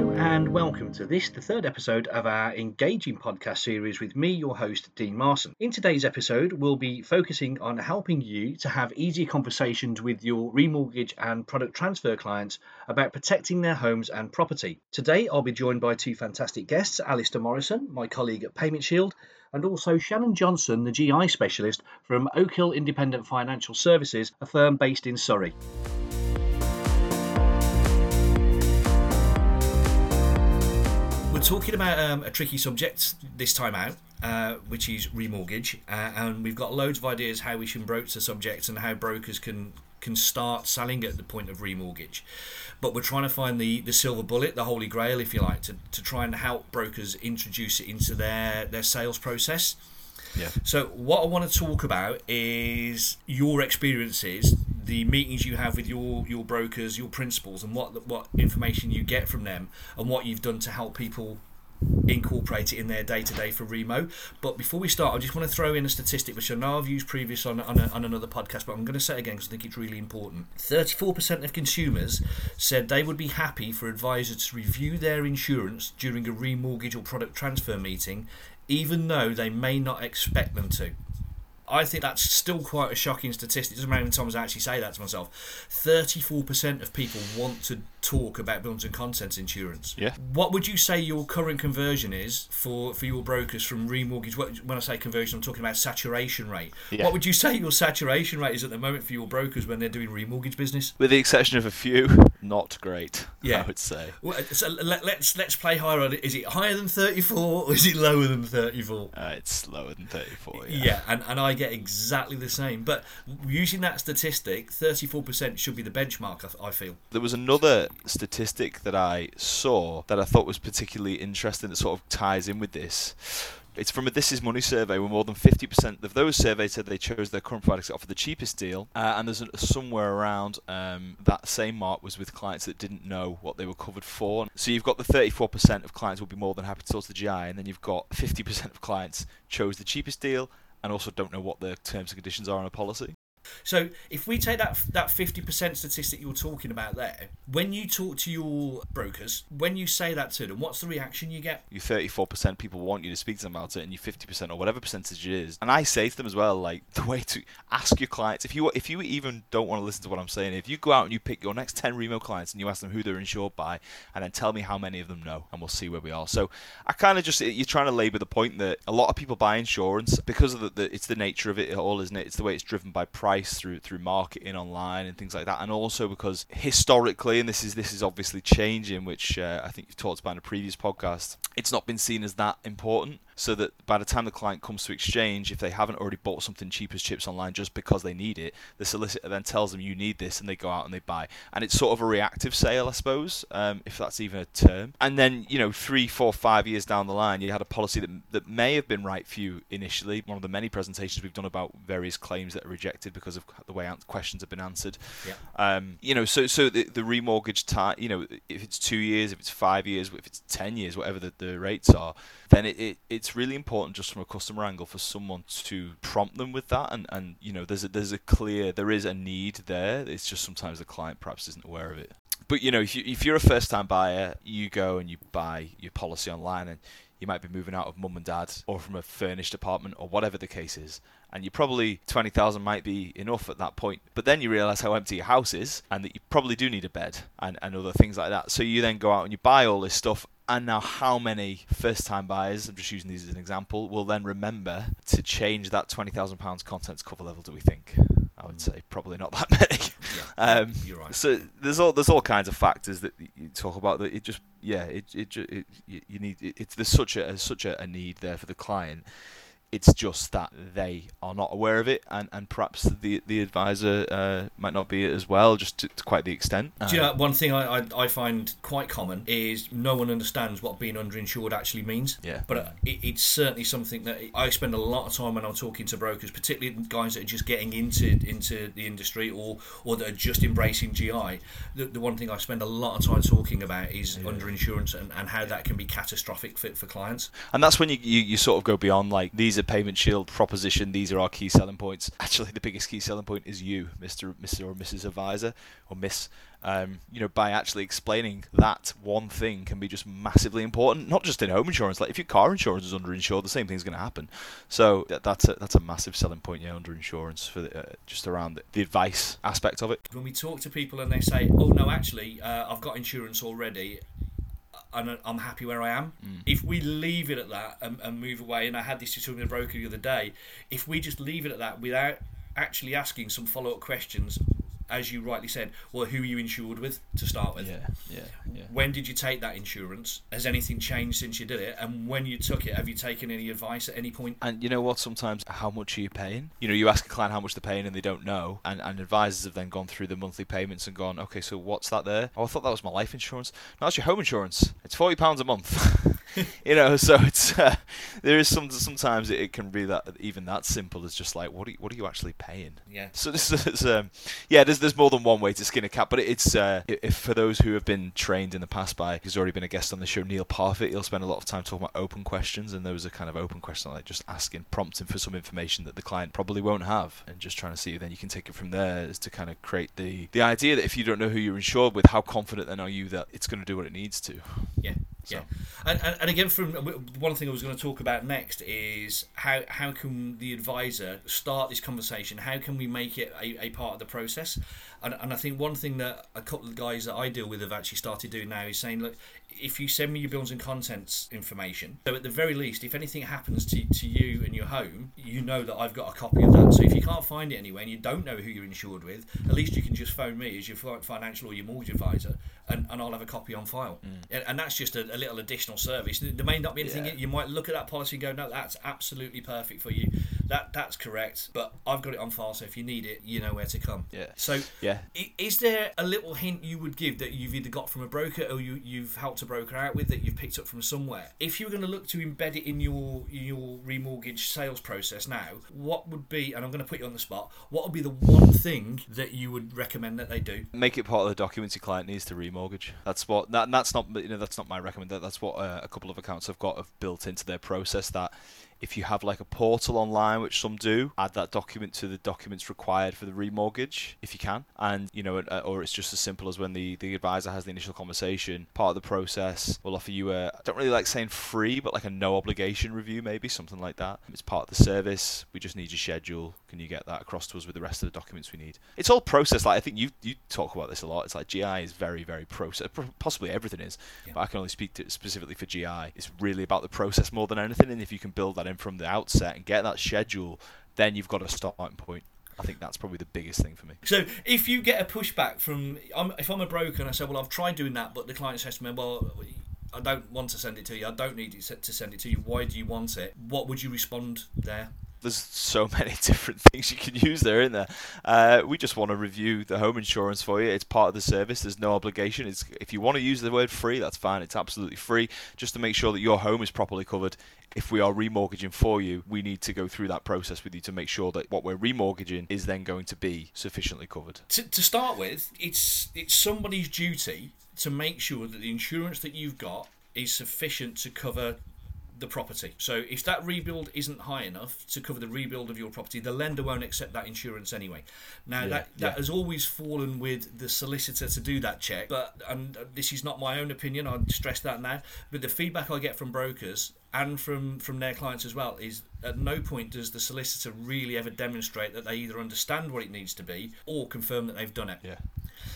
Hello and welcome to this, the third episode of our engaging podcast series with me, your host, Dean Marson. In today's episode, we'll be focusing on helping you to have easier conversations with your remortgage and product transfer clients about protecting their homes and property. Today, I'll be joined by two fantastic guests, Alistair Morrison, my colleague at Payment Shield, and also Shannon Johnson, the GI specialist from Oak Hill Independent Financial Services, a firm based in Surrey. We're talking about um, a tricky subject this time out, uh, which is remortgage, uh, and we've got loads of ideas how we should broach the subject and how brokers can can start selling at the point of remortgage. But we're trying to find the, the silver bullet, the holy grail, if you like, to, to try and help brokers introduce it into their, their sales process. Yeah. So what I want to talk about is your experiences, the meetings you have with your your brokers, your principals, and what what information you get from them, and what you've done to help people incorporate it in their day to day for Remo. But before we start, I just want to throw in a statistic which I know I've used previous on on, a, on another podcast, but I'm going to say again because I think it's really important. Thirty-four percent of consumers said they would be happy for advisors to review their insurance during a remortgage or product transfer meeting even though they may not expect them to. I think that's still quite a shocking statistic. It doesn't matter times I actually say that to myself. 34% of people want to talk about buildings and contents insurance. Yeah. What would you say your current conversion is for, for your brokers from remortgage? When I say conversion, I'm talking about saturation rate. Yeah. What would you say your saturation rate is at the moment for your brokers when they're doing remortgage business? With the exception of a few, not great. Yeah. I would say. Well, so let, let's let's play higher on it. Is it higher than 34 or is it lower than 34? Uh, it's lower than 34. Yeah. Yeah, and, and I get exactly the same. But using that statistic, 34% should be the benchmark, I, I feel. There was another statistic that I saw that I thought was particularly interesting that sort of ties in with this. It's from a This Is Money survey where more than 50% of those surveyed said they chose their current provider to offer the cheapest deal. Uh, and there's a, somewhere around um, that same mark was with clients that didn't know what they were covered for. So you've got the 34% of clients will be more than happy to talk to the GI, and then you've got 50% of clients chose the cheapest deal and also don't know what the terms and conditions are on a policy. So if we take that that fifty percent statistic you're talking about there, when you talk to your brokers, when you say that to them, what's the reaction you get? You 34% people want you to speak to them about it, and you 50% or whatever percentage it is. And I say to them as well, like the way to ask your clients if you if you even don't want to listen to what I'm saying, if you go out and you pick your next 10 Remo clients and you ask them who they're insured by, and then tell me how many of them know, and we'll see where we are. So I kind of just you're trying to labour the point that a lot of people buy insurance because of the, the it's the nature of it all, isn't it? It's the way it's driven by price through through marketing online and things like that, and also because historically, and this is this is obviously changing, which uh, I think you've talked about in a previous podcast, it's not been seen as that important. So that by the time the client comes to exchange, if they haven't already bought something cheap as chips online just because they need it, the solicitor then tells them you need this, and they go out and they buy. And it's sort of a reactive sale, I suppose, um, if that's even a term. And then you know, three, four, five years down the line, you had a policy that that may have been right for you initially. One of the many presentations we've done about various claims that are rejected because of the way questions have been answered. Yeah. Um, you know, so so the, the remortgage time, you know, if it's two years, if it's five years, if it's ten years, whatever the, the rates are, then it, it it's really important just from a customer angle for someone to prompt them with that, and, and you know, there's a there's a clear there is a need there. It's just sometimes the client perhaps isn't aware of it. But you know, if you if you're a first time buyer, you go and you buy your policy online and you might be moving out of mum and dad or from a furnished apartment or whatever the case is and you probably 20,000 might be enough at that point. But then you realize how empty your house is and that you probably do need a bed and, and other things like that. So you then go out and you buy all this stuff. And now, how many first time buyers, I'm just using these as an example, will then remember to change that £20,000 contents cover level, do we think? I would say probably not that many. Yeah, um, you're right. So there's all there's all kinds of factors that you talk about that it just yeah it it, it you you need it, it's there's such a such a, a need there for the client it's just that they are not aware of it, and, and perhaps the the advisor uh, might not be as well, just to, to quite the extent. Do you know one thing I, I, I find quite common is no one understands what being underinsured actually means. Yeah. But uh, it, it's certainly something that I spend a lot of time when I'm talking to brokers, particularly guys that are just getting into into the industry or or that are just embracing GI. The, the one thing I spend a lot of time talking about is underinsurance and, and how that can be catastrophic for, for clients. and that's when you, you, you sort of go beyond like these a payment shield proposition. These are our key selling points. Actually, the biggest key selling point is you, Mr. Mr. or Mrs. Advisor or Miss. Um, you know, by actually explaining that one thing can be just massively important. Not just in home insurance. Like if your car insurance is underinsured, the same thing's going to happen. So that, that's a, that's a massive selling point. Yeah, under insurance for the, uh, just around the, the, advice aspect of it. When we talk to people and they say, "Oh no, actually, uh, I've got insurance already," and I'm happy where I am. Mm. If we leave it at that and, and, move away, and I had this discussion with a broker the other day, if we just leave it at that without actually asking some follow up questions, as you rightly said, well, who are you insured with to start with? Yeah, yeah, yeah. When did you take that insurance? Has anything changed since you did it? And when you took it, have you taken any advice at any point? And you know what? Sometimes, how much are you paying? You know, you ask a client how much they're paying and they don't know. And, and advisors have then gone through the monthly payments and gone, okay, so what's that there? Oh, I thought that was my life insurance. No, that's your home insurance. It's £40 a month. you know, so it's uh, there is some sometimes it, it, can be that even that simple as just like what are you, what are you actually paying? Yeah. So this is um, yeah, there's there's more than one way to skin a cat, but it's uh, if for those who have been trained in the past by who's already been a guest on the show, Neil Parfit, he'll spend a lot of time talking about open questions, and those are kind of open questions like just asking, prompting for some information that the client probably won't have, and just trying to see. Then you can take it from there as to kind of create the the idea that if you don't know who you're insured with, how confident then are you that it's going to do what it needs to? Yeah. So. Yeah, and, and, and again, from one thing I was going to talk about next is how how can the advisor start this conversation? How can we make it a, a part of the process? And, and I think one thing that a couple of guys that I deal with have actually started doing now is saying, look, if you send me your buildings and contents information, so at the very least, if anything happens to, to you and your home, you know that I've got a copy of that. So if you can't find it anywhere and you don't know who you're insured with, at least you can just phone me as your financial or your mortgage advisor, and, and I'll have a copy on file. Mm. And, and, that's just a, a, little additional service. There may not be anything. Yeah. You might look at that policy and go, no, that's absolutely perfect for you. That that's correct. But I've got it on file, so if you need it, you know where to come. Yeah. So yeah, is there a little hint you would give that you've either got from a broker or you you've helped a broker out with that you've picked up from somewhere? If you were going to look to embed it in your your remortgage sales process now, what would be? And I'm going to put you on the spot. What would be the one thing that you would recommend that they do? Make it part of the documents your client needs to remortgage. That's what that, that's not you know that's not my recommendation. That's what uh, a couple of accounts I've got have built into their process that if you have like a portal online, which some do, add that document to the documents required for the remortgage if you can. And, you know, uh, or it's just as simple as when the, the advisor has the initial conversation, part of the process will offer you a, I don't really like saying free, but like a no obligation review, maybe something like that. It's part of the service. We just need your schedule. Can you get that across to us with the rest of the documents we need? It's all process. Like I think you you talk about this a lot. It's like GI is very very process. Possibly everything is, yeah. but I can only speak to specifically for GI. It's really about the process more than anything. And if you can build that from the outset and get that schedule, then you've got a starting point. I think that's probably the biggest thing for me. So if you get a pushback from, I'm, if I'm a broker and I say, well, I've tried doing that, but the client says to me, well, I don't want to send it to you. I don't need to send it to you. Why do you want it? What would you respond there? There's so many different things you can use there in there. Uh, we just want to review the home insurance for you. It's part of the service. There's no obligation. It's if you want to use the word free, that's fine. It's absolutely free. Just to make sure that your home is properly covered. If we are remortgaging for you, we need to go through that process with you to make sure that what we're remortgaging is then going to be sufficiently covered. To, to start with, it's it's somebody's duty to make sure that the insurance that you've got is sufficient to cover the property. So if that rebuild isn't high enough to cover the rebuild of your property, the lender won't accept that insurance anyway. Now yeah, that that yeah. has always fallen with the solicitor to do that check, but and this is not my own opinion. I stress that now. But the feedback I get from brokers and from from their clients as well is at no point does the solicitor really ever demonstrate that they either understand what it needs to be or confirm that they've done it. Yeah.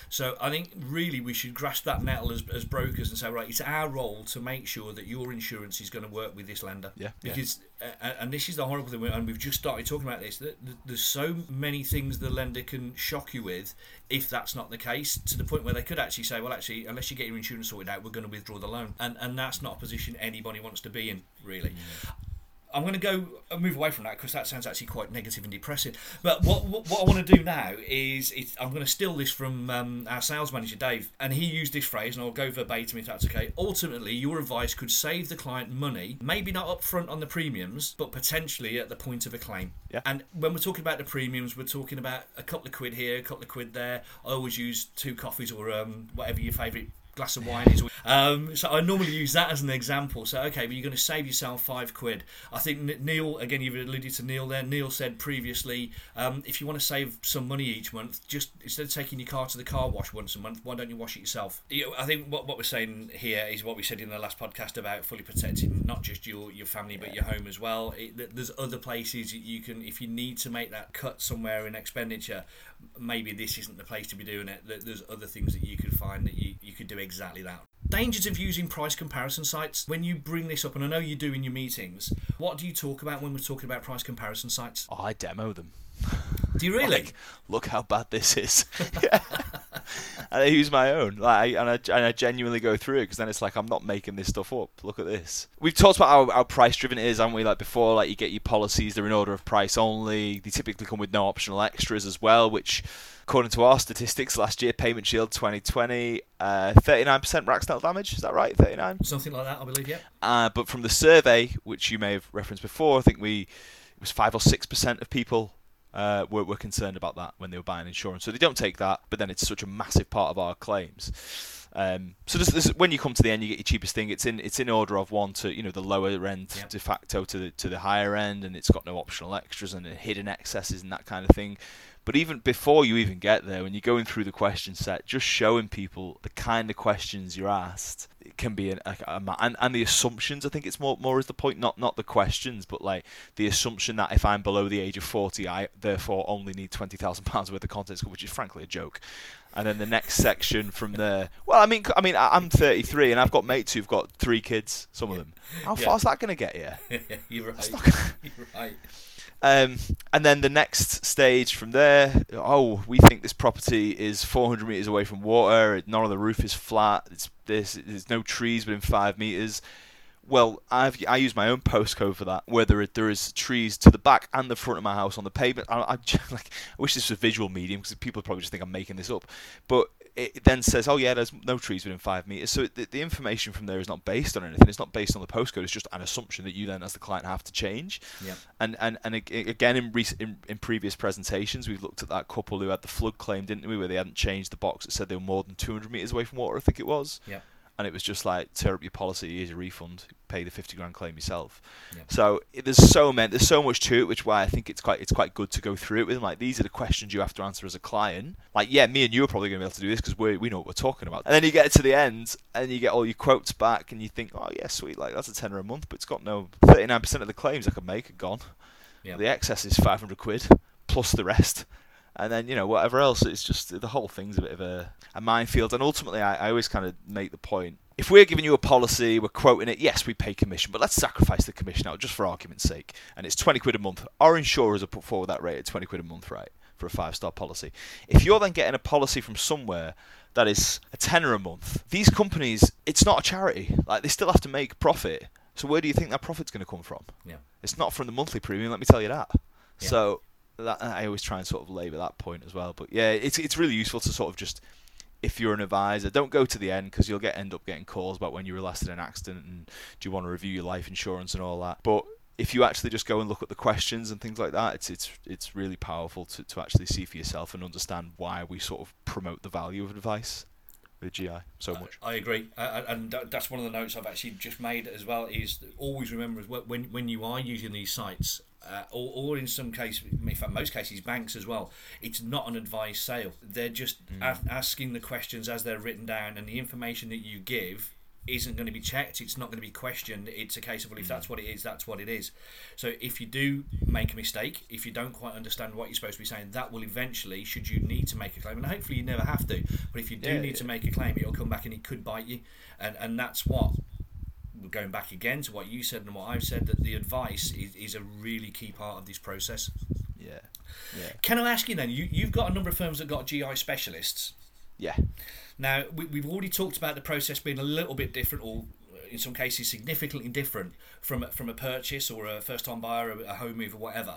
So I think really we should grasp that nettle as, as brokers and say, right, it's our role to make sure that your insurance is going to work with this lender. Yeah. Because uh, and this is the horrible thing, and we've just started talking about this. That there's so many things the lender can shock you with if that's not the case, to the point where they could actually say, well, actually, unless you get your insurance sorted out, we're going to withdraw the loan, and and that's not a position anybody wants to be in, really. Mm. I'm going to go uh, move away from that because that sounds actually quite negative and depressing. But what what, what I want to do now is, is I'm going to steal this from um, our sales manager Dave, and he used this phrase, and I'll go verbatim if that's okay. Ultimately, your advice could save the client money, maybe not upfront on the premiums, but potentially at the point of a claim. Yeah. And when we're talking about the premiums, we're talking about a couple of quid here, a couple of quid there. I always use two coffees or um, whatever your favourite glass of wine is. Um, so I normally use that as an example. So okay, but you're going to save yourself five quid. I think Neil again. You've alluded to Neil there. Neil said previously, um, if you want to save some money each month, just instead of taking your car to the car wash once a month, why don't you wash it yourself? I think what, what we're saying here is what we said in the last podcast about fully protecting not just your your family but your home as well. It, there's other places you can if you need to make that cut somewhere in expenditure maybe this isn't the place to be doing it. There's other things that you could find that you, you could do exactly that. Dangers of using price comparison sites. When you bring this up, and I know you do in your meetings, what do you talk about when we're talking about price comparison sites? I demo them. Do you really? Like, look how bad this is. yeah. and I use my own, like, and I and I genuinely go through it because then it's like I'm not making this stuff up. Look at this. We've talked about how, how price driven it is, haven't we? Like before, like you get your policies; they're in order of price only. They typically come with no optional extras as well, which. According to our statistics last year, Payment Shield 2020, uh, 39% rack damage. Is that right? 39? Something like that, I believe, yeah. Uh, but from the survey, which you may have referenced before, I think we it was 5 or 6% of people uh, were, were concerned about that when they were buying insurance. So they don't take that, but then it's such a massive part of our claims. Um, so this, this, when you come to the end, you get your cheapest thing. It's in it's in order of one to you know the lower end yep. de facto to the to the higher end, and it's got no optional extras and hidden excesses and that kind of thing. But even before you even get there, when you're going through the question set, just showing people the kind of questions you're asked it can be an, a, a, and and the assumptions. I think it's more more is the point, not not the questions, but like the assumption that if I'm below the age of 40, I therefore only need twenty thousand pounds worth of content, which is frankly a joke. And then the next section from there. Well, I mean, I mean, I'm 33 and I've got mates who've got three kids. Some of them. How yeah. far is that going to get you? You're right. You're right. Um, and then the next stage from there, oh, we think this property is 400 meters away from water. None of the roof is flat. It's this. There's no trees within five meters. Well, I've I use my own postcode for that, where there there is trees to the back and the front of my house on the pavement. I, I like I wish this was a visual medium because people probably just think I'm making this up. But it then says, oh yeah, there's no trees within five meters. So the, the, information from there is not based on anything. It's not based on the postcode. It's just an assumption that you then, as the client, have to change. Yeah. And and and again, in, recent, in in previous presentations, we've looked at that couple who had the flood claim, didn't we, where they hadn't changed the box that said they were more than 200 meters away from water. I think it was. Yeah and it was just like tear up your policy, here's a refund, pay the fifty grand claim yourself. Yeah. So there's so many, there's so much to it, which why I think it's quite it's quite good to go through it with them. Like these are the questions you have to answer as a client. Like yeah, me and you are probably going to be able to do this because we we know what we're talking about. And then you get to the end and you get all your quotes back and you think, oh yeah, sweet, like that's a tenner a month, but it's got no 39% of the claims I could make are gone. Yeah. The excess is 500 quid plus the rest and then you know whatever else. It's just the whole thing's a bit of a, a minefield. And ultimately, I, I always kind of make the point: if we're giving you a policy, we're quoting it. Yes, we pay commission, but let's sacrifice the commission out just for argument's sake. And it's twenty quid a month. Our insurers have put forward that rate at twenty quid a month, right, for a five-star policy. If you're then getting a policy from somewhere that is a tenner a month, these companies, it's not a charity. Like they still have to make profit. So where do you think that profit's going to come from? Yeah. It's not from the monthly premium. Let me tell you that. Yeah. So that, I always try and sort of labour that point as well. But yeah, it's it's really useful to sort of just if you're an advisor, don't go to the end because you'll get end up getting calls about when you were last in an accident and do you want to review your life insurance and all that. But if you actually just go and look at the questions and things like that, it's it's it's really powerful to, to actually see for yourself and understand why we sort of promote the value of advice with GI so much. I, I agree, and that's one of the notes I've actually just made as well. Is always remember when when you are using these sites, uh, or, or in some cases, in fact, most cases, banks as well. It's not an advice sale. They're just mm. a- asking the questions as they're written down, and the information that you give isn't going to be checked. It's not going to be questioned. It's a case of well, if that's mm. what it is, that's what it is. So if you do make a mistake, if you don't quite understand what you're supposed to be saying, that will eventually, should you need to make a claim, and hopefully you never have to, but if you do yeah, need yeah. to make a claim, it'll come back and it could bite you, and and that's what we're going back again to what you said and what I've said, that the advice is, is a really key part of this process. Yeah. Yeah. Can I ask you then? You you've got a number of firms that got GI specialists. Yeah. Now we, we've already talked about the process being a little bit different, or uh, in some cases significantly different from from a purchase or a first time buyer, a home move, or whatever.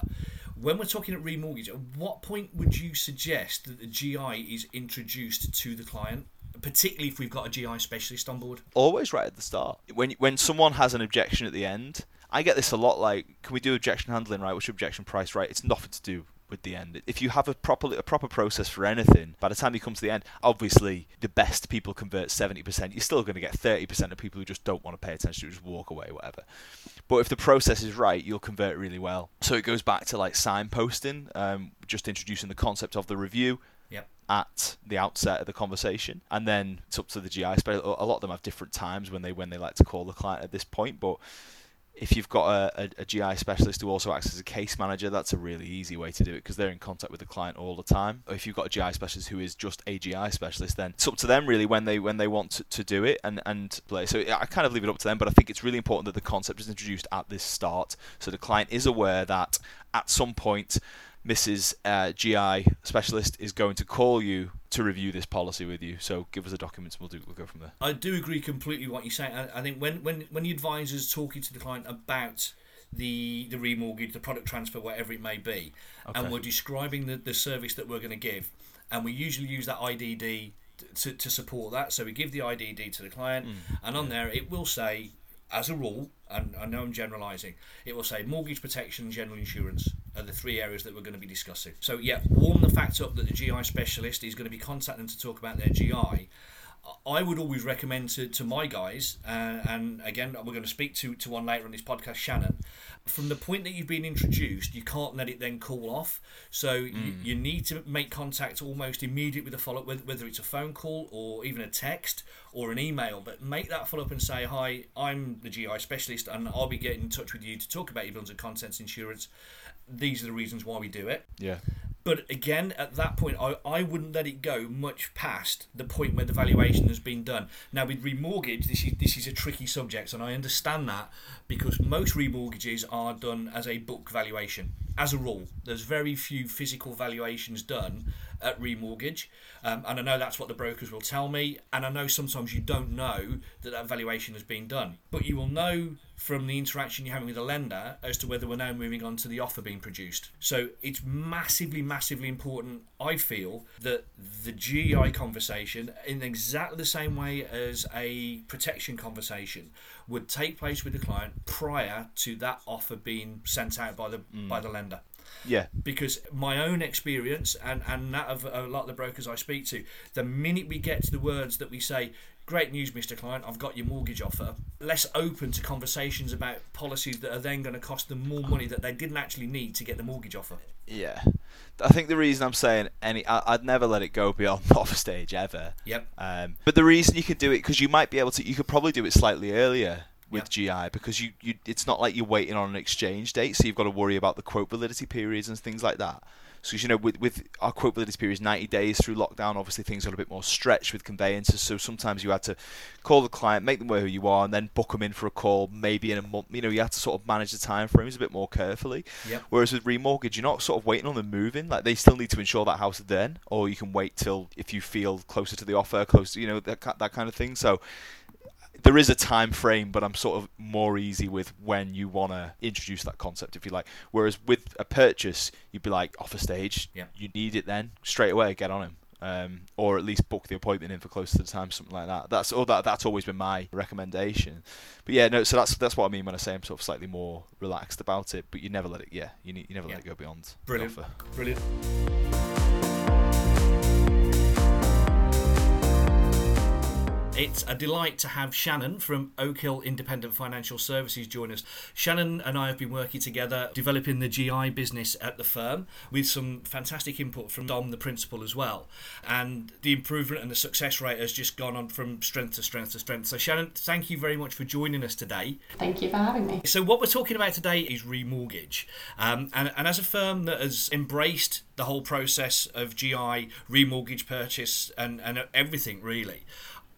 When we're talking at remortgage, at what point would you suggest that the GI is introduced to the client? particularly if we've got a GI specialist on board? Always right at the start. When when someone has an objection at the end, I get this a lot. Like, can we do objection handling right? What's your objection price right? It's nothing to do with the end. If you have a proper a proper process for anything, by the time you come to the end, obviously the best people convert 70%. You're still going to get 30% of people who just don't want to pay attention, who just walk away, whatever. But if the process is right, you'll convert really well. So it goes back to like signposting, um, just introducing the concept of the review, Yep. at the outset of the conversation, and then it's up to the GI. A lot of them have different times when they when they like to call the client at this point. But if you've got a, a, a GI specialist who also acts as a case manager, that's a really easy way to do it because they're in contact with the client all the time. Or if you've got a GI specialist who is just a GI specialist, then it's up to them really when they when they want to, to do it and and play. So I kind of leave it up to them, but I think it's really important that the concept is introduced at this start, so the client is aware that at some point Mrs. Uh, GI specialist is going to call you to review this policy with you. So give us the documents, we'll do. We'll go from there. I do agree completely with what you say. I, I think when when when the advisor's talking to the client about the the remortgage, the product transfer, whatever it may be, Okay. and we're describing the, the service that we're going to give, and we usually use that IDD to, to support that. So we give the IDD to the client, and on there it will say, as a rule, and I know I'm generalising, it will say mortgage protection, general insurance are the three areas that we're going to be discussing. So yeah, warm the fact up that the GI specialist is going to be contacting them to talk about their GI. I would always recommend to, to my guys, uh, and again, we're going to speak to, to one later on this podcast, Shannon. From the point that you've been introduced, you can't let it then cool off. So you, you need to make contact almost immediate with a follow up, whether, whether it's a phone call or even a text or an email. But make that follow up and say, Hi, I'm the GI specialist, and I'll be getting in touch with you to talk about your buildings and contents insurance. These are the reasons why we do it. Yeah. But again, at that point, I, I wouldn't let it go much past the point where the valuation has been done. Now, with remortgage, this is this is a tricky subject, and I understand that because most remortgages are done as a book valuation. As a rule, there's very few physical valuations done at remortgage, um, and I know that's what the brokers will tell me. And I know sometimes you don't know that that valuation has been done, but you will know from the interaction you're having with the lender as to whether we're now moving on to the offer being produced. So it's massively, massively important, I feel, that the GI conversation, in exactly the same way as a protection conversation, would take place with the client prior to that offer being sent out by the by the lender Yeah. because my own experience and, and that of a lot of the brokers I speak to, the minute we get to the words that we say, Great news, Mr. Client, I've got your mortgage offer, less open to conversations about policies that are then going to cost them more money that they didn't actually need to get the mortgage offer. Yeah. I think the reason I'm saying any, I, I'd never let it go beyond offer stage ever. Yep. Um, but the reason you could do it because you might be able to, you could probably do it slightly earlier with GI because you, you, it's not like you're waiting on an exchange date, so you've got to worry about the quote validity periods and things like that. So you know, with with our quote validity period is 90 days through lockdown. Obviously, things got a bit more stretched with conveyancers. So sometimes you had to call the client, make them aware who you are, and then book them in for a call. Maybe in a month. You know, you had to sort of manage the time frames a bit more carefully. Yep. Whereas with remortgage, you're not sort of waiting on them moving. Like they still need to insure that house then, or you can wait till if you feel closer to the offer, closer, you know, that that kind of thing. So there is a time frame, but I'm sort of more easy with when you want to introduce that concept, if you like. Whereas with a purchase, you'd be like off a stage. Yeah. You need it then straight away. Get on him. Um, or at least book the appointment in for close to the time, something like that. That's all. That that's always been my recommendation. But yeah, no. So that's that's what I mean when I say I'm sort of slightly more relaxed about it. But you never let it. Yeah, you need, you never Yeah. let it go beyond Brilliant. Brilliant. It's a delight to have Shannon from Oak Hill Independent Financial Services join us. Shannon and I have been working together developing the GI business at the firm with some fantastic input from Dom, the principal, as well. And the improvement and the success rate has just gone on from strength to strength to strength. So, Shannon, thank you very much for joining us today. Thank you for having me. So, what we're talking about today is remortgage. Um, and, and as a firm that has embraced the whole process of GI, remortgage purchase, and, and everything really,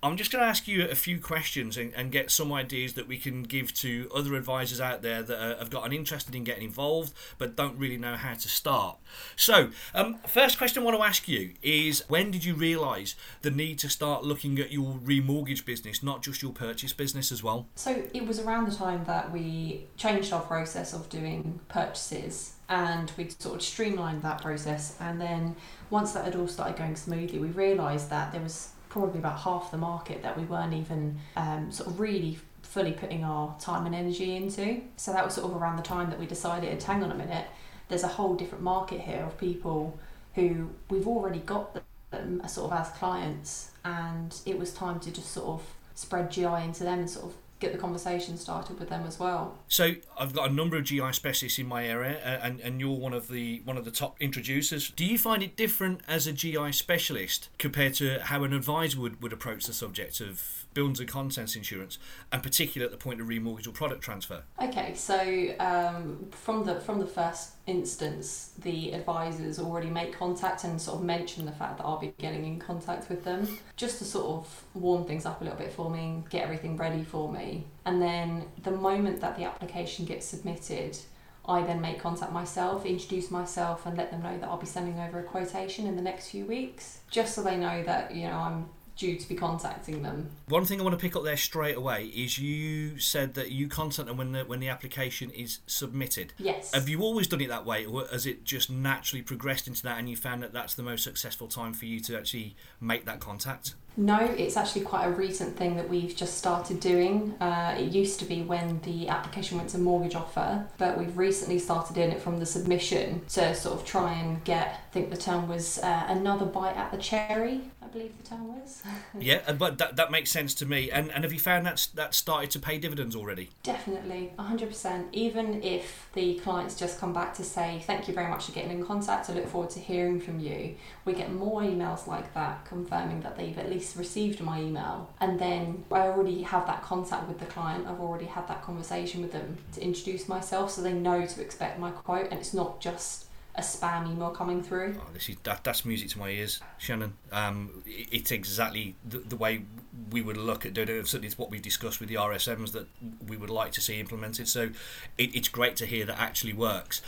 I'm just going to ask you a few questions and, and get some ideas that we can give to other advisors out there that are, have got an interest in getting involved but don't really know how to start. So, um, first question I want to ask you is when did you realise the need to start looking at your remortgage business, not just your purchase business as well? So it was around the time that we changed our process of doing purchases and we'd sort of streamlined that process. And then once that had all started going smoothly, we realised that there was probably about half the market that we weren't even um, sort of really fully putting our time and energy into. So that was sort of around the time that we decided, hang on a minute, there's a whole different market here of people who we've already got them sort of as clients, and it was time to just sort of spread GI into them and sort of get the conversation started with them as well. So I've got a number of GI specialists in my area, uh, and, and you're one of the one of the top introducers. Do you find it different as a GI specialist compared to how an advisor would, would approach the subject of buildings and contents insurance, and particularly at the point of remortgage or product transfer? Okay, so um, from the from the first instance, the advisors already make contact and sort of mention the fact that I'll be getting in contact with them, just to sort of warm things up a little bit for me, get everything ready for me, and then the moment that the application gets submitted. I then make contact myself, introduce myself, and let them know that I'll be sending over a quotation in the next few weeks, just so they know that you know I'm due to be contacting them. One thing I want to pick up there straight away is you said that you contact them when the when the application is submitted. Yes. Have you always done it that way, or has it just naturally progressed into that, and you found that that's the most successful time for you to actually make that contact? No, it's actually quite a recent thing that we've just started doing. Uh, it used to be when the application went to mortgage offer, but we've recently started doing it from the submission to sort of try and get, I think the term was uh, another bite at the cherry, I believe the term was. yeah, but that, that makes sense to me. And, and have you found that's, that started to pay dividends already? Definitely, 100%. Even if the clients just come back to say, thank you very much for getting in contact, I look forward to hearing from you, we get more emails like that confirming that they've at least received my email and then I already have that contact with the client. I've already had that conversation with them to introduce myself so they know to expect my quote and it's not just a spam email coming through. Oh, this is that, that's music to my ears, Shannon. Um, it, it's exactly the, the, way we would look at doing it. Certainly, it's what we've discussed with the RSMs that we would like to see implemented. So, it, it's great to hear that actually works.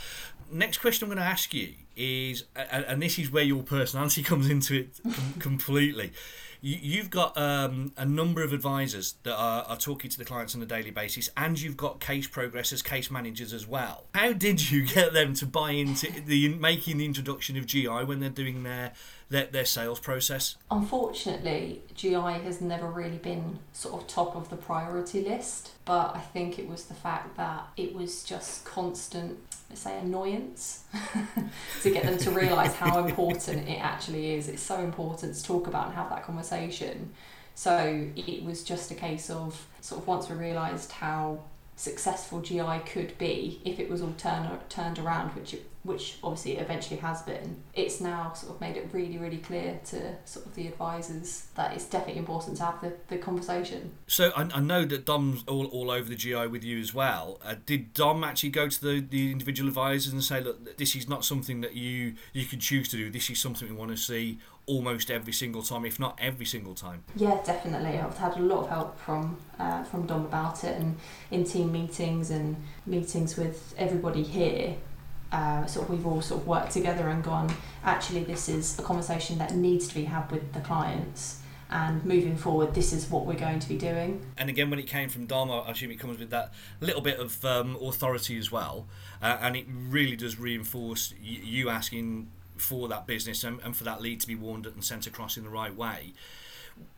Next question I'm going to ask you is, and this is where your personality comes into it completely you, have got um, a number of advisors that are, are, talking to the clients on a daily basis, and you've got case progressors, case managers as well. How did you get them to buy into the making the introduction of GI when they're doing their their, their sales process? Unfortunately, GI has never really been sort of top of the priority list, but I think it was the fact that it was just constant let's say annoyance to get them to realize how important it actually is. It's so important to talk about and have that conversation. So it was just a case of sort of once we realized how successful GI could be if it was all turn, turned around, which it, which obviously it eventually has been. It's now sort of made it really, really clear to sort of the advisors that it's definitely important to have the, the conversation. So I, I know that Dom's all, all over the GI with you as well. Uh, did Dom actually go to the, the individual advisors and say, look, this is not something that you you can choose to do. This is something we want to see almost every single time, if not every single time. Yeah, definitely. I've had a lot of help from uh, from Dom about it, and in team meetings and meetings with everybody here. Uh, sort of we've all sort of worked together and gone. Actually, this is a conversation that needs to be had with the clients. And moving forward, this is what we're going to be doing. And again, when it came from Dom, I assume it comes with that little bit of um, authority as well, uh, and it really does reinforce you asking for that business and, and for that lead to be warned and sent across in the right way.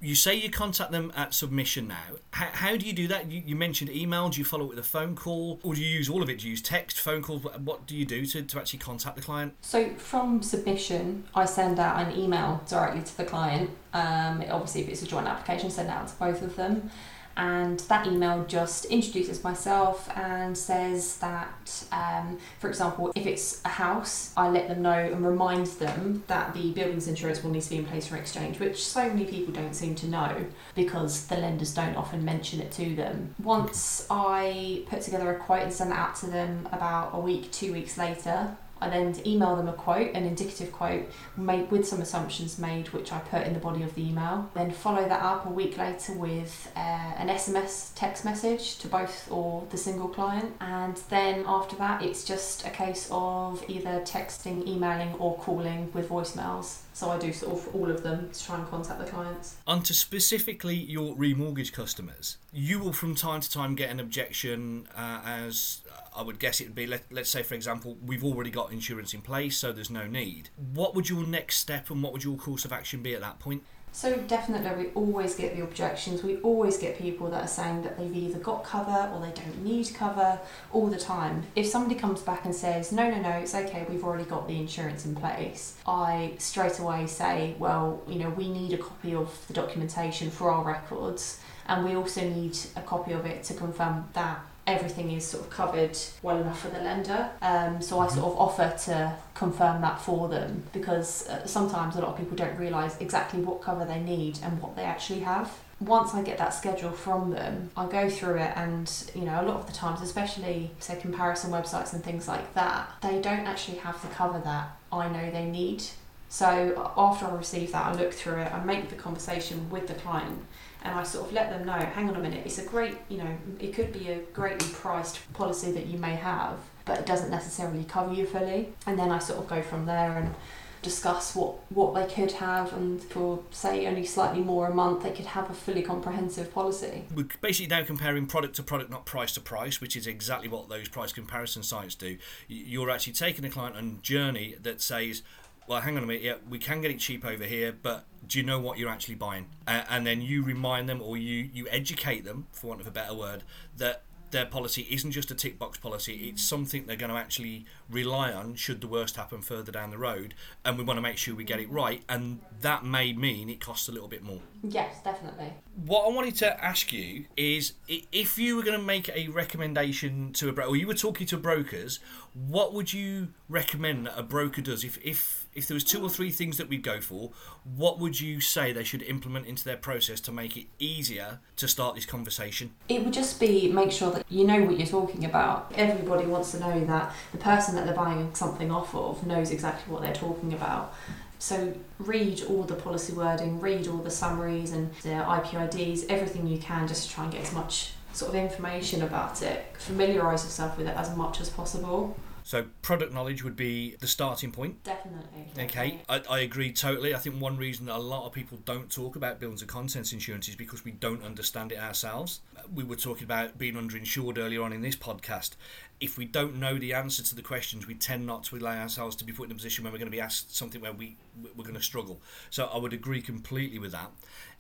You say you contact them at submission now. How, how do you do that? You, you, mentioned email. Do you follow it with a phone call? Or do you use all of it? Do you use text, phone calls? What, do you do to, to actually contact the client? So, from submission, I send out an email directly to the client. Um, obviously, if it's a joint application, send out to both of them and that email just introduces myself and says that, um, for example, if it's a house, I let them know and remind them that the buildings insurance will need to be in place for exchange, which so many people don't seem to know because the lenders don't often mention it to them. Once I put together a quote and send it out to them about a week, two weeks later, I then email them a quote, an indicative quote, made with some assumptions made, which I put in the body of the email. Then follow that up a week later with uh, an SMS text message to both or the single client. And then after that, it's just a case of either texting, emailing, or calling with voicemails. So I do sort of all of them to try and contact the clients. Onto specifically your remortgage customers, you will from time to time get an objection uh, as I would guess it would be, let, let's say, for example, we've already got insurance in place, so there's no need. What would your next step and what would your course of action be at that point? So definitely, we always get the objections. We always get people that are saying that they've either got cover or they don't need cover all the time. If somebody comes back and says, "No, no, no, it's okay. We've already got the insurance in place," I straight away say, "Well, you know, we need a copy of the documentation for our records, and we also need a copy of it to confirm that everything is sort of covered well enough for the lender. Um, so I sort of offer to confirm that for them because uh, sometimes a lot of people don't realise exactly what cover they need and what they actually have. Once I get that schedule from them, I go through it, and you know, a lot of the times, especially say comparison websites and things like that, they don't actually have the cover that I know they need. So after I receive that, I look through it, I make the conversation with the client, and I sort of let them know, hang on a minute, it's a great, you know, it could be a greatly priced policy that you may have, but it doesn't necessarily cover you fully. And then I sort of go from there and discuss what, what they could have, and for say only slightly more a month, they could have a fully comprehensive policy. We're basically now comparing product to product, not price to price, which is exactly what those price comparison sites do. You're actually taking a client on a journey that says, well, hang on a minute, yeah, we can get it cheap over here, but do you know what you're actually buying? Uh, and then you remind them or you, you educate them, for want of a better word, that their policy isn't just a tick box policy, it's something they're going to actually rely on should the worst happen further down the road. And we want to make sure we get it right, and that may mean it costs a little bit more. Yes, definitely. What I wanted to ask you is if you were going to make a recommendation to a broker, or you were talking to brokers, what would you recommend that a broker does if, if if there was two or three things that we'd go for, what would you say they should implement into their process to make it easier to start this conversation? It would just be make sure that you know what you're talking about. Everybody wants to know that the person that they're buying something off of knows exactly what they're talking about. So read all the policy wording, read all the summaries and the IPIDs, everything you can just to try and get as much sort of information about it. Familiarise yourself with it as much as possible. So product knowledge would be the starting point. Definitely. Okay, I, I agree totally. I think one reason that a lot of people don't talk about buildings and contents insurance is because we don't understand it ourselves. We were talking about being underinsured earlier on in this podcast. If we don't know the answer to the questions, we tend not to allow ourselves to be put in a position where we're going to be asked something where we we're going to struggle. So I would agree completely with that.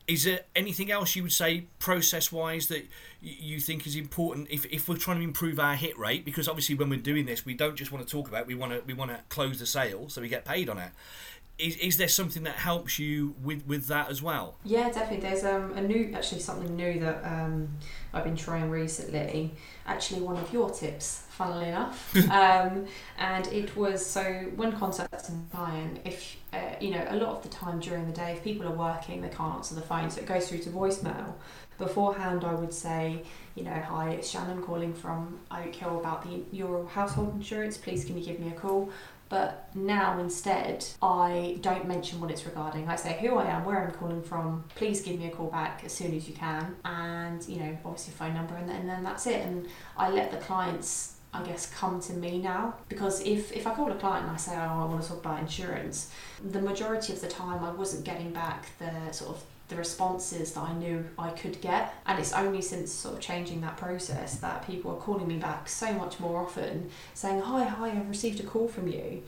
Is there anything else you would say process wise that you think is important if, if we're trying to improve our hit rate? Because obviously, when we're doing this, we don't just want to talk about it, we want to we want to close the sale so we get paid on it. Is, is there something that helps you with, with that as well? Yeah, definitely. There's um, a new, actually something new that um, I've been trying recently. Actually, one of your tips, funnily enough. um, and it was so when contacting a client, if uh, you know, a lot of the time during the day, if people are working, they can't answer the phone, so it goes through to voicemail. Beforehand, I would say, you know, hi, it's Shannon calling from Oak Hill about the your household insurance. Please, can you give me a call? But now instead, I don't mention what it's regarding. I say who I am, where I'm calling from. Please give me a call back as soon as you can, and you know, obviously phone number, and then, and then that's it. And I let the clients I guess come to me now because if, if I call a client and I say oh I want to talk about insurance the majority of the time I wasn't getting back the sort of the responses that I knew I could get. And it's only since sort of changing that process that people are calling me back so much more often saying hi hi I've received a call from you.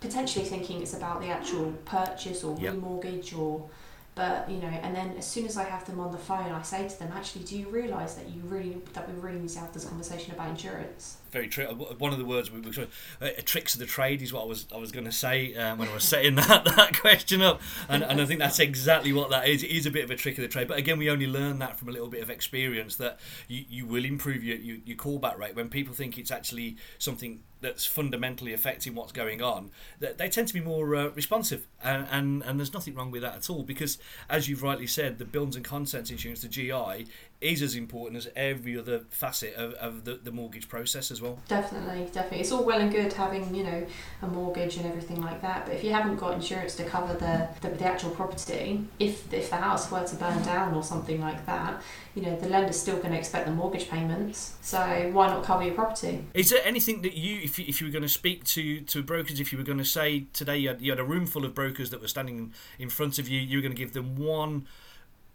Potentially thinking it's about the actual purchase or yep. remortgage or but you know and then as soon as i have them on the phone i say to them actually do you realize that you really that we really need to have this conversation about insurance very true one of the words we were uh, tricks of the trade is what i was i was going to say um, when i was setting that that question up. And, and i think that's exactly what that is. It is a bit of a trick of the trade. But again we only learn that from a little bit of experience that you, you will improve your, your, your callback rate. When people think it's actually something that's fundamentally affecting what's going on, they tend to be more uh, responsive, and, and and there's nothing wrong with that at all because, as you've rightly said, the buildings and contents insurance, the GI, is as important as every other facet of, of the, the mortgage process as well. Definitely, definitely. It's all well and good having, you know, a mortgage and everything like that, but if you haven't got insurance to cover the, the, the actual property, if, if the house were to burn down or something like that, you know, the lender's still going to expect the mortgage payments, so why not cover your property? Is there anything that you, if you, if you were going to speak to, to brokers, if you were going to say today you had, you had a room full of brokers that were standing in front of you, you were going to give them one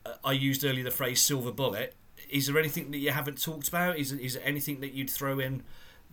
uh, I used earlier the phrase silver bullet. Is there anything that you haven't talked about? Is is there anything that you'd throw in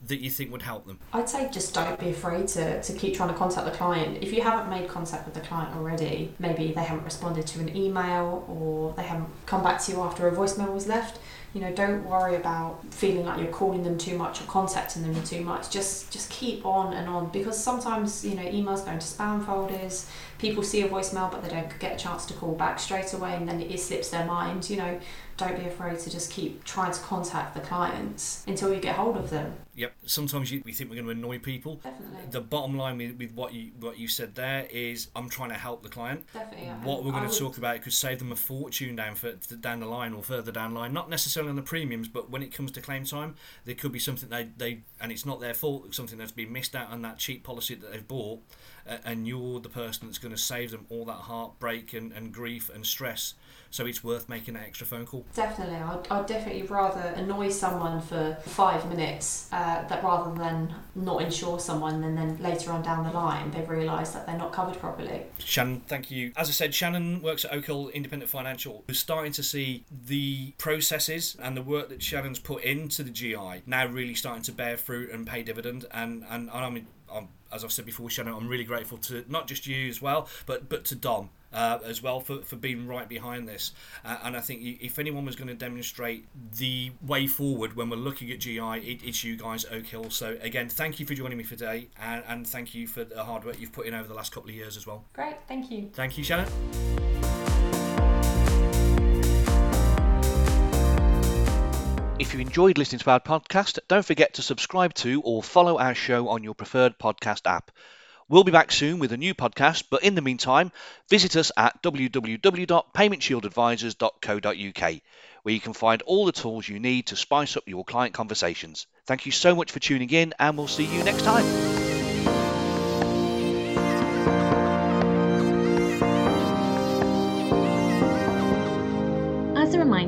that you think would help them? I'd say just don't be afraid to, to keep trying to contact the client. If you haven't made contact with the client already, maybe they haven't responded to an email or they haven't come back to you after a voicemail was left, you know, don't worry about feeling like you're calling them too much or contacting them too much. Just just keep on and on because sometimes, you know, emails go into spam folders, people see a voicemail but they don't get a chance to call back straight away and then it slips their mind, you know don't be afraid to just keep trying to contact the clients until you get hold of them. Yep. Sometimes you, we think we're going to annoy people. Definitely. The bottom line with, with what you what you said there is, I'm trying to help the client. Definitely. What we're going I to would- talk about could save them a fortune down for, down the line or further down the line. Not necessarily on the premiums, but when it comes to claim time, there could be something they, they and it's not their fault. it's Something that's been missed out on that cheap policy that they've bought, uh, and you're the person that's going to save them all that heartbreak and, and grief and stress. So it's worth making that extra phone call. Definitely, I'd, I'd definitely rather annoy someone for five minutes uh, that rather than not insure someone and then later on down the line they realise that they're not covered properly. Shannon, thank you. As I said, Shannon works at Oakhill Independent Financial. We're starting to see the processes and the work that Shannon's put into the GI now really starting to bear fruit and pay dividend. And and, and I mean, I'm, as I've said before, Shannon, I'm really grateful to not just you as well, but but to Dom. Uh, as well for, for being right behind this uh, and I think if anyone was going to demonstrate the way forward when we're looking at GI it, it's you guys Oak Hill so again thank you for joining me today and, and thank you for the hard work you've put in over the last couple of years as well Great, thank you. thank you Shannon If you enjoyed listening to our podcast, don't forget to subscribe to or follow our show on your preferred podcast app. We'll be back soon with a new podcast, but in the meantime, visit us at www.paymentshieldadvisors.co.uk, where you can find all the tools you need to spice up your client conversations. Thank you so much for tuning in, and we'll see you next time.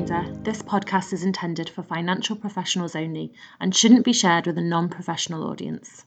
Reminder, this podcast is intended for financial professionals only and shouldn't be shared with a non professional audience.